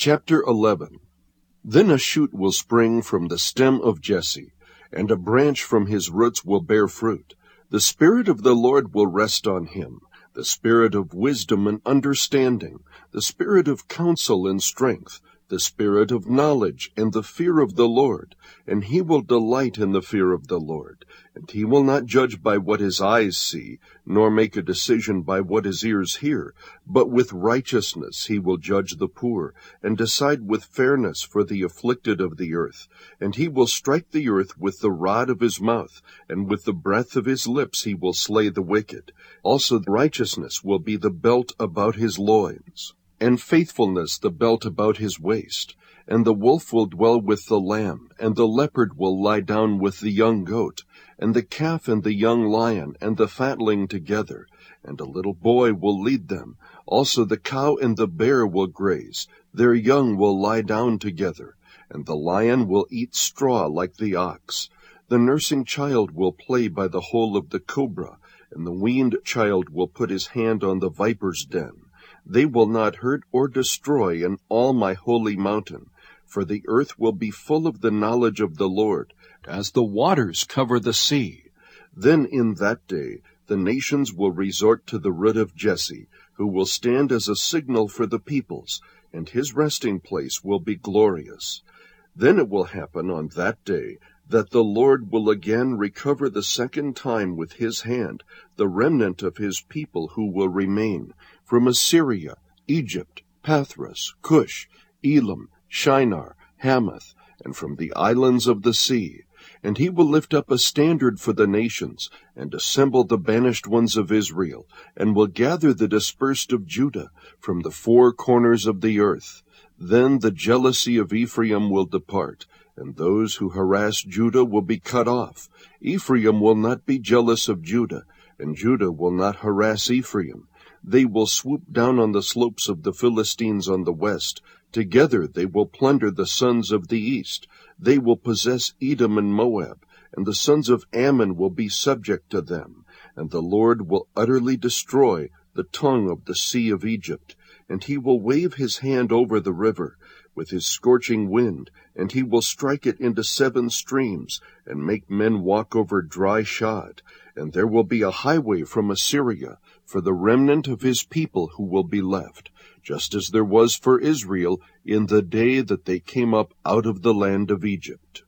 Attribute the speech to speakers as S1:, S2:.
S1: Chapter 11 Then a shoot will spring from the stem of Jesse, and a branch from his roots will bear fruit. The Spirit of the Lord will rest on him, the Spirit of wisdom and understanding, the Spirit of counsel and strength, the Spirit of knowledge and the fear of the Lord. And he will delight in the fear of the Lord. And he will not judge by what his eyes see, nor make a decision by what his ears hear, but with righteousness he will judge the poor, and decide with fairness for the afflicted of the earth. And he will strike the earth with the rod of his mouth, and with the breath of his lips he will slay the wicked. Also righteousness will be the belt about his loins, and faithfulness the belt about his waist. And the wolf will dwell with the lamb, and the leopard will lie down with the young goat, and the calf and the young lion and the fatling together, and a little boy will lead them. Also the cow and the bear will graze, their young will lie down together, and the lion will eat straw like the ox. The nursing child will play by the hole of the cobra, and the weaned child will put his hand on the viper's den. They will not hurt or destroy in all my holy mountain, for the earth will be full of the knowledge of the Lord, as the waters cover the sea. Then in that day the nations will resort to the root of Jesse, who will stand as a signal for the peoples, and his resting place will be glorious. Then it will happen on that day that the Lord will again recover the second time with his hand the remnant of his people who will remain from Assyria, Egypt, Pathros, Cush, Elam, Shinar, Hamath, and from the islands of the sea. And he will lift up a standard for the nations, and assemble the banished ones of Israel, and will gather the dispersed of Judah from the four corners of the earth. Then the jealousy of Ephraim will depart, and those who harass Judah will be cut off. Ephraim will not be jealous of Judah, and Judah will not harass Ephraim. They will swoop down on the slopes of the Philistines on the west, Together they will plunder the sons of the east. They will possess Edom and Moab, and the sons of Ammon will be subject to them. And the Lord will utterly destroy the tongue of the sea of Egypt. And he will wave his hand over the river with his scorching wind, and he will strike it into seven streams, and make men walk over dry shod. And there will be a highway from Assyria for the remnant of his people who will be left just as there was for Israel in the day that they came up out of the land of Egypt.